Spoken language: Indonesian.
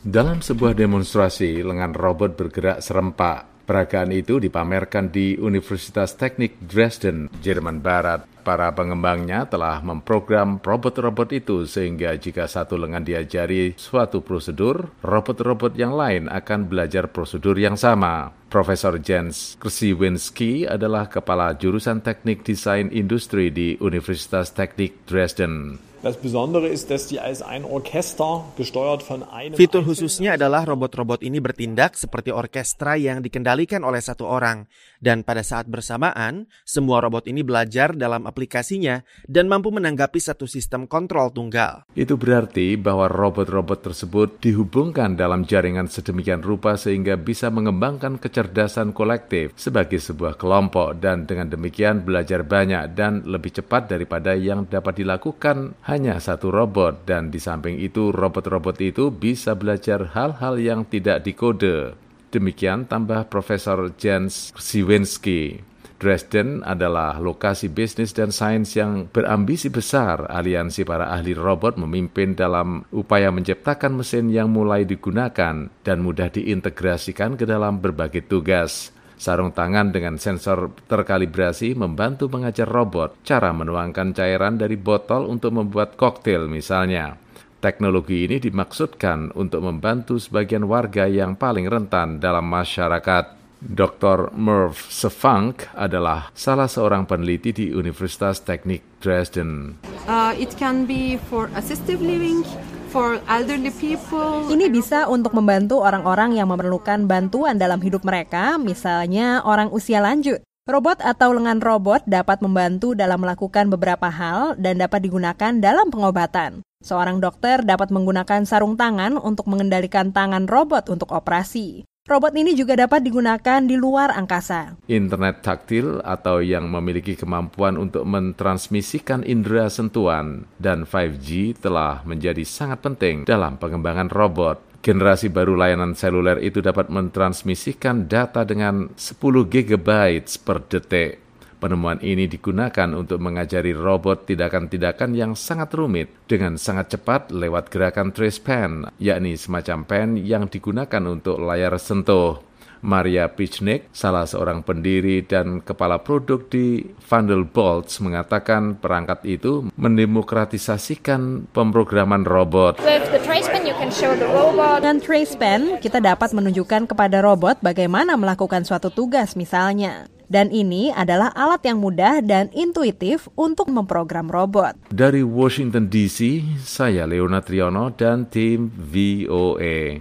Dalam sebuah demonstrasi, lengan robot bergerak serempak. Peragaan itu dipamerkan di Universitas Teknik Dresden, Jerman Barat. Para pengembangnya telah memprogram robot-robot itu sehingga jika satu lengan diajari suatu prosedur, robot-robot yang lain akan belajar prosedur yang sama. Profesor Jens Kresiwinski adalah kepala jurusan teknik desain industri di Universitas Teknik Dresden. Das Besondere ist, dass die als ein Orchester gesteuert von einem Fitur khususnya adalah robot-robot ini bertindak seperti orkestra yang dikendalikan oleh satu orang. Dan pada saat bersamaan, semua robot ini belajar dalam aplikasinya dan mampu menanggapi satu sistem kontrol tunggal. Itu berarti bahwa robot-robot tersebut dihubungkan dalam jaringan sedemikian rupa sehingga bisa mengembangkan kecerdasan kolektif sebagai sebuah kelompok dan dengan demikian belajar banyak dan lebih cepat daripada yang dapat dilakukan hanya satu robot dan di samping itu robot-robot itu bisa belajar hal-hal yang tidak dikode. Demikian tambah Profesor Jens Siwinski. Dresden adalah lokasi bisnis dan sains yang berambisi besar. Aliansi para ahli robot memimpin dalam upaya menciptakan mesin yang mulai digunakan dan mudah diintegrasikan ke dalam berbagai tugas. Sarung tangan dengan sensor terkalibrasi membantu mengajar robot cara menuangkan cairan dari botol untuk membuat koktail misalnya. Teknologi ini dimaksudkan untuk membantu sebagian warga yang paling rentan dalam masyarakat. Dr. Merv Sefank adalah salah seorang peneliti di Universitas Teknik Dresden. Uh, it can be for assistive living, for elderly people. Ini bisa untuk membantu orang-orang yang memerlukan bantuan dalam hidup mereka, misalnya orang usia lanjut. Robot atau lengan robot dapat membantu dalam melakukan beberapa hal dan dapat digunakan dalam pengobatan. Seorang dokter dapat menggunakan sarung tangan untuk mengendalikan tangan robot untuk operasi. Robot ini juga dapat digunakan di luar angkasa. Internet taktil atau yang memiliki kemampuan untuk mentransmisikan indera sentuhan dan 5G telah menjadi sangat penting dalam pengembangan robot. Generasi baru layanan seluler itu dapat mentransmisikan data dengan 10 GB per detik. Penemuan ini digunakan untuk mengajari robot tindakan-tindakan yang sangat rumit dengan sangat cepat lewat gerakan trace pen, yakni semacam pen yang digunakan untuk layar sentuh. Maria Pichnik, salah seorang pendiri dan kepala produk di Vanderbilt, mengatakan perangkat itu mendemokratisasikan pemrograman robot. Dengan trace pen, kita dapat menunjukkan kepada robot bagaimana melakukan suatu tugas misalnya. Dan ini adalah alat yang mudah dan intuitif untuk memprogram robot. Dari Washington DC, saya Leonard Triono dan tim VOA.